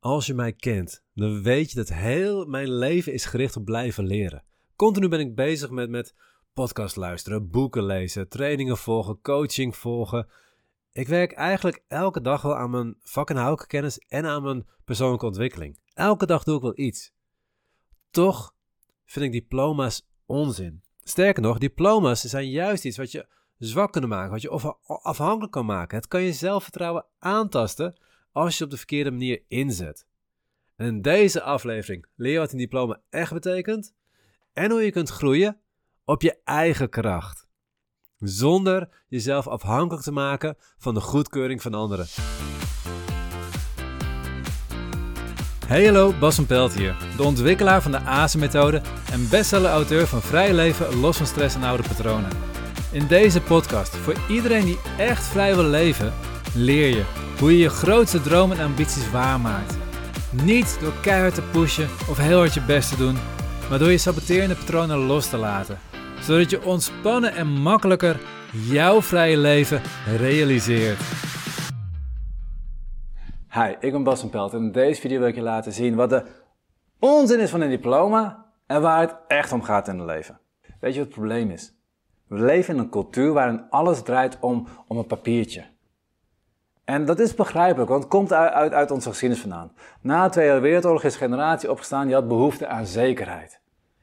Als je mij kent, dan weet je dat heel mijn leven is gericht op blijven leren. Continu ben ik bezig met, met podcast luisteren, boeken lezen, trainingen volgen, coaching volgen. Ik werk eigenlijk elke dag wel aan mijn vak- en kennis en aan mijn persoonlijke ontwikkeling. Elke dag doe ik wel iets. Toch vind ik diploma's onzin. Sterker nog, diploma's zijn juist iets wat je zwak kunnen maken, wat je afhankelijk kan maken. Het kan je zelfvertrouwen aantasten als je op de verkeerde manier inzet. En in deze aflevering leer je wat een diploma echt betekent en hoe je kunt groeien op je eigen kracht. Zonder jezelf afhankelijk te maken van de goedkeuring van anderen. Hey hallo, Bas van Pelt hier, de ontwikkelaar van de ASE-methode en bestseller-auteur van Vrij leven los van stress en oude patronen. In deze podcast, voor iedereen die echt vrij wil leven, leer je hoe je je grootste dromen en ambities waarmaakt. Niet door keihard te pushen of heel hard je best te doen, maar door je saboterende patronen los te laten. Zodat je ontspannen en makkelijker jouw vrije leven realiseert. Hi, ik ben Bas van Pelt en in deze video wil ik je laten zien wat de onzin is van een diploma en waar het echt om gaat in het leven. Weet je wat het probleem is? We leven in een cultuur waarin alles draait om, om een papiertje. En dat is begrijpelijk, want het komt uit, uit, onze geschiedenis vandaan. Na de Tweede Wereldoorlog is een generatie opgestaan die had behoefte aan zekerheid.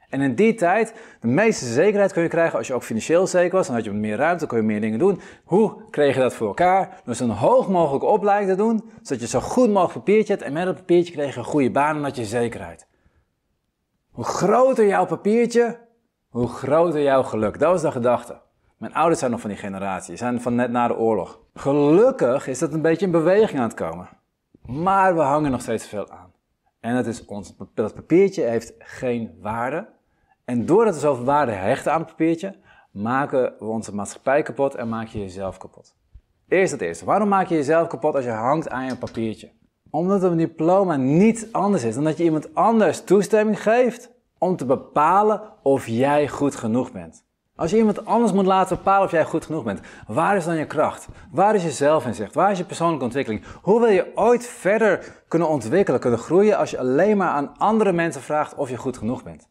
En in die tijd, de meeste zekerheid kun je krijgen als je ook financieel zeker was. Dan had je meer ruimte, kon je meer dingen doen. Hoe kreeg je dat voor elkaar? Door zo'n hoog mogelijke opleiding te doen, zodat je zo goed mogelijk papiertje hebt. En met dat papiertje kreeg je een goede baan en had je zekerheid. Hoe groter jouw papiertje, hoe groter jouw geluk. Dat was de gedachte. Mijn ouders zijn nog van die generatie, zijn van net na de oorlog. Gelukkig is dat een beetje in beweging aan het komen. Maar we hangen nog steeds veel aan. En het is ons, dat papiertje heeft geen waarde. En doordat we zoveel waarde hechten aan het papiertje, maken we onze maatschappij kapot en maak je jezelf kapot. Eerst het eerste. Waarom maak je jezelf kapot als je hangt aan je papiertje? Omdat een diploma niet anders is dan dat je iemand anders toestemming geeft om te bepalen of jij goed genoeg bent. Als je iemand anders moet laten bepalen of jij goed genoeg bent, waar is dan je kracht? Waar is je zelfinzicht? Waar is je persoonlijke ontwikkeling? Hoe wil je ooit verder kunnen ontwikkelen, kunnen groeien als je alleen maar aan andere mensen vraagt of je goed genoeg bent?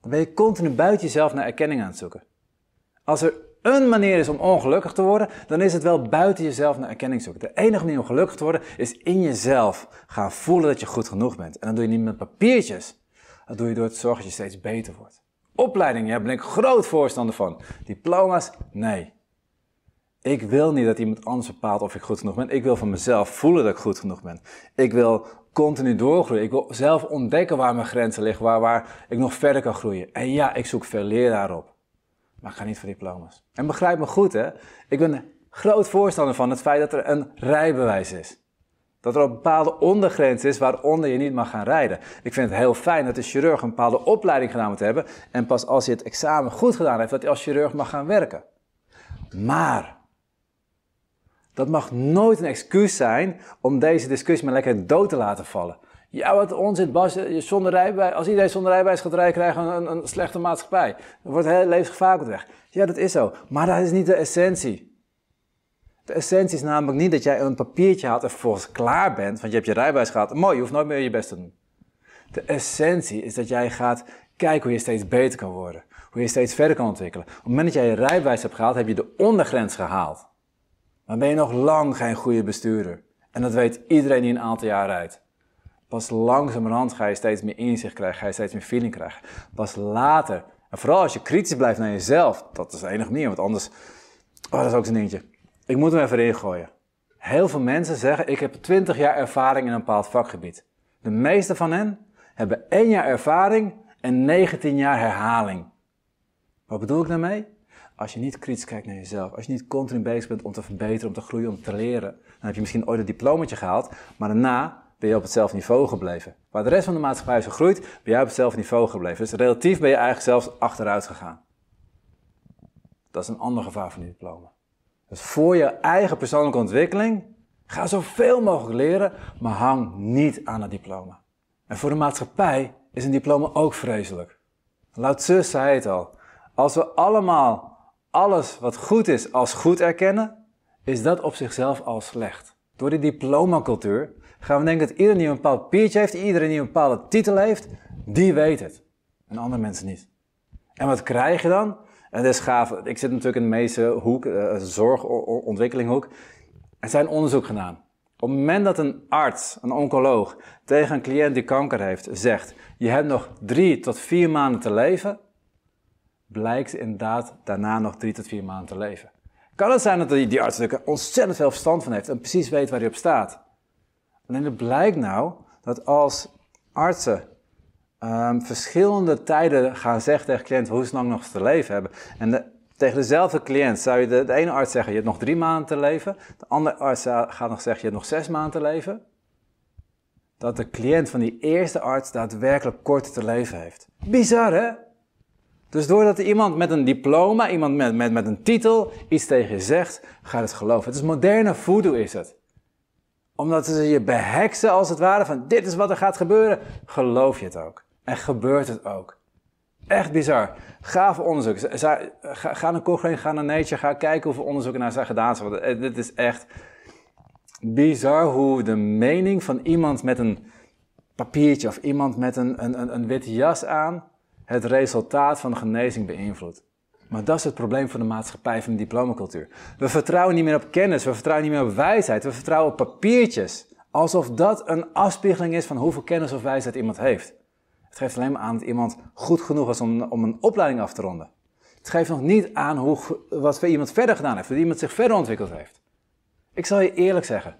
Dan ben je continu buiten jezelf naar erkenning aan het zoeken. Als er een manier is om ongelukkig te worden, dan is het wel buiten jezelf naar erkenning zoeken. De enige manier om gelukkig te worden is in jezelf gaan voelen dat je goed genoeg bent. En dat doe je niet met papiertjes. Dat doe je door te zorgen dat je steeds beter wordt. Opleiding, daar ben ik groot voorstander van. Diploma's, nee. Ik wil niet dat iemand anders bepaalt of ik goed genoeg ben. Ik wil van mezelf voelen dat ik goed genoeg ben. Ik wil continu doorgroeien. Ik wil zelf ontdekken waar mijn grenzen liggen, waar, waar ik nog verder kan groeien. En ja, ik zoek veel leraar op. Maar ik ga niet voor diploma's. En begrijp me goed, hè. Ik ben groot voorstander van het feit dat er een rijbewijs is. Dat er een bepaalde ondergrens is waaronder je niet mag gaan rijden. Ik vind het heel fijn dat de chirurg een bepaalde opleiding gedaan moet hebben. En pas als hij het examen goed gedaan heeft, dat hij als chirurg mag gaan werken. Maar dat mag nooit een excuus zijn om deze discussie maar lekker dood te laten vallen. Ja, wat onzin, Bas. Zonder rijbewijs, als iedereen zonder rijbewijs gaat rijden, krijgen we een, een slechte maatschappij. Dan wordt het hele levensgevaarlijk weg. Ja, dat is zo. Maar dat is niet de essentie. De essentie is namelijk niet dat jij een papiertje haalt en vervolgens klaar bent, want je hebt je rijbewijs gehad. Mooi, je hoeft nooit meer je best te doen. De essentie is dat jij gaat kijken hoe je steeds beter kan worden. Hoe je steeds verder kan ontwikkelen. Op het moment dat jij je rijbewijs hebt gehaald, heb je de ondergrens gehaald. Maar ben je nog lang geen goede bestuurder. En dat weet iedereen die een aantal jaar rijdt. Pas langzamerhand ga je steeds meer inzicht krijgen, ga je steeds meer feeling krijgen. Pas later, en vooral als je kritisch blijft naar jezelf, dat is de enige want anders, oh, dat is ook zo'n dingetje. Ik moet hem even ingooien. Heel veel mensen zeggen, ik heb 20 jaar ervaring in een bepaald vakgebied. De meeste van hen hebben 1 jaar ervaring en 19 jaar herhaling. Wat bedoel ik daarmee? Als je niet kritisch kijkt naar jezelf, als je niet continu bezig bent om te verbeteren, om te groeien, om te leren, dan heb je misschien ooit een diplomaatje gehaald, maar daarna ben je op hetzelfde niveau gebleven. Waar de rest van de maatschappij is gegroeid, ben jij op hetzelfde niveau gebleven. Dus relatief ben je eigenlijk zelfs achteruit gegaan. Dat is een ander gevaar van die diploma. Dus voor je eigen persoonlijke ontwikkeling, ga zoveel mogelijk leren, maar hang niet aan het diploma. En voor de maatschappij is een diploma ook vreselijk. Lao Tzu zei het al. Als we allemaal alles wat goed is als goed erkennen, is dat op zichzelf al slecht. Door die diplomacultuur Gaan we denken dat iedereen die een bepaald papiertje heeft, iedereen die een bepaalde titel heeft, die weet het. En andere mensen niet. En wat krijg je dan? En dat is gaaf. Ik zit natuurlijk in de meeste hoek, uh, zorgontwikkelinghoek. Er zijn onderzoek gedaan. Op het moment dat een arts, een oncoloog, tegen een cliënt die kanker heeft, zegt: Je hebt nog drie tot vier maanden te leven, blijkt inderdaad daarna nog drie tot vier maanden te leven. Kan het zijn dat die, die arts er ontzettend veel verstand van heeft en precies weet waar hij op staat? Alleen het blijkt nou dat als artsen um, verschillende tijden gaan zeggen tegen cliënten hoe ze lang nog te leven hebben. En tegen dezelfde cliënt zou je de, ene arts zeggen je hebt nog drie maanden te leven. De andere arts gaat nog zeggen je hebt nog zes maanden te leven. Dat de cliënt van die eerste arts daadwerkelijk korter te leven heeft. Bizar hè? Dus doordat iemand met een diploma, iemand met, met, met een titel iets tegen je zegt, ga je het geloven. Het is moderne voodoo is het. Omdat ze je beheksen als het ware van dit is wat er gaat gebeuren, geloof je het ook. En gebeurt het ook. Echt bizar. Gaaf onderzoek. Ga naar Cochrane, ga naar Nature, ga kijken hoeveel onderzoeken naar zijn gedaan. Want eh, dit is echt bizar hoe de mening van iemand met een papiertje of iemand met een, een, een witte jas aan het resultaat van de genezing beïnvloedt. Maar dat is het probleem van de maatschappij, van de diplomacultuur. We vertrouwen niet meer op kennis, we vertrouwen niet meer op wijsheid, we vertrouwen op papiertjes. Alsof dat een afspiegeling is van hoeveel kennis of wijsheid iemand heeft. Het geeft alleen maar aan dat iemand goed genoeg is om, om een opleiding af te ronden. Het geeft nog niet aan hoe, wat iemand verder gedaan heeft, hoe iemand zich verder ontwikkeld heeft. Ik zal je eerlijk zeggen,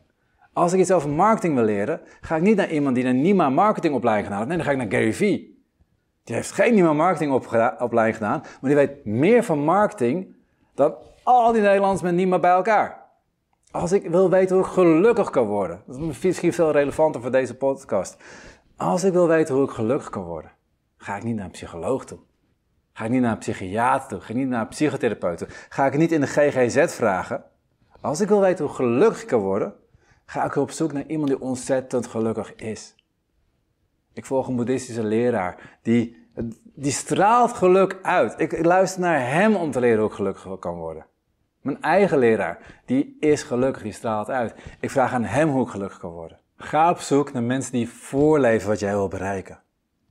als ik iets over marketing wil leren, ga ik niet naar iemand die een NIMA marketingopleiding gedaan heeft. Nee, dan ga ik naar Gary Vee. Die heeft geen NIMA marketingopleiding gedaan, maar die weet meer van marketing dan al die Nederlanders met NIMA bij elkaar. Als ik wil weten hoe ik gelukkig kan worden, dat is misschien veel relevanter voor deze podcast. Als ik wil weten hoe ik gelukkig kan worden, ga ik niet naar een psycholoog toe. Ga ik niet naar een psychiater toe. Ga ik niet naar een psychotherapeut toe. Ga ik niet in de GGZ vragen. Als ik wil weten hoe gelukkig ik kan worden, ga ik op zoek naar iemand die ontzettend gelukkig is. Ik volg een boeddhistische leraar die, die straalt geluk uit. Ik, luister naar hem om te leren hoe ik gelukkig kan worden. Mijn eigen leraar, die is gelukkig, die straalt uit. Ik vraag aan hem hoe ik gelukkig kan worden. Ga op zoek naar mensen die voorleven wat jij wil bereiken.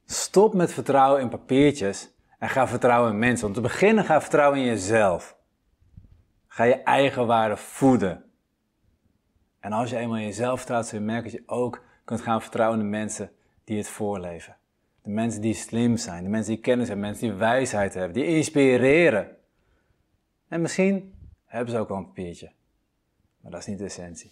Stop met vertrouwen in papiertjes en ga vertrouwen in mensen. Om te beginnen ga vertrouwen in jezelf. Ga je eigen waarde voeden. En als je eenmaal in jezelf vertrouwt, zul je merken dat je ook kunt gaan vertrouwen in de mensen die het voorleven. De mensen die slim zijn, de mensen die kennis hebben, mensen die wijsheid hebben, die inspireren. En misschien hebben ze ook wel een papiertje. Maar dat is niet de essentie.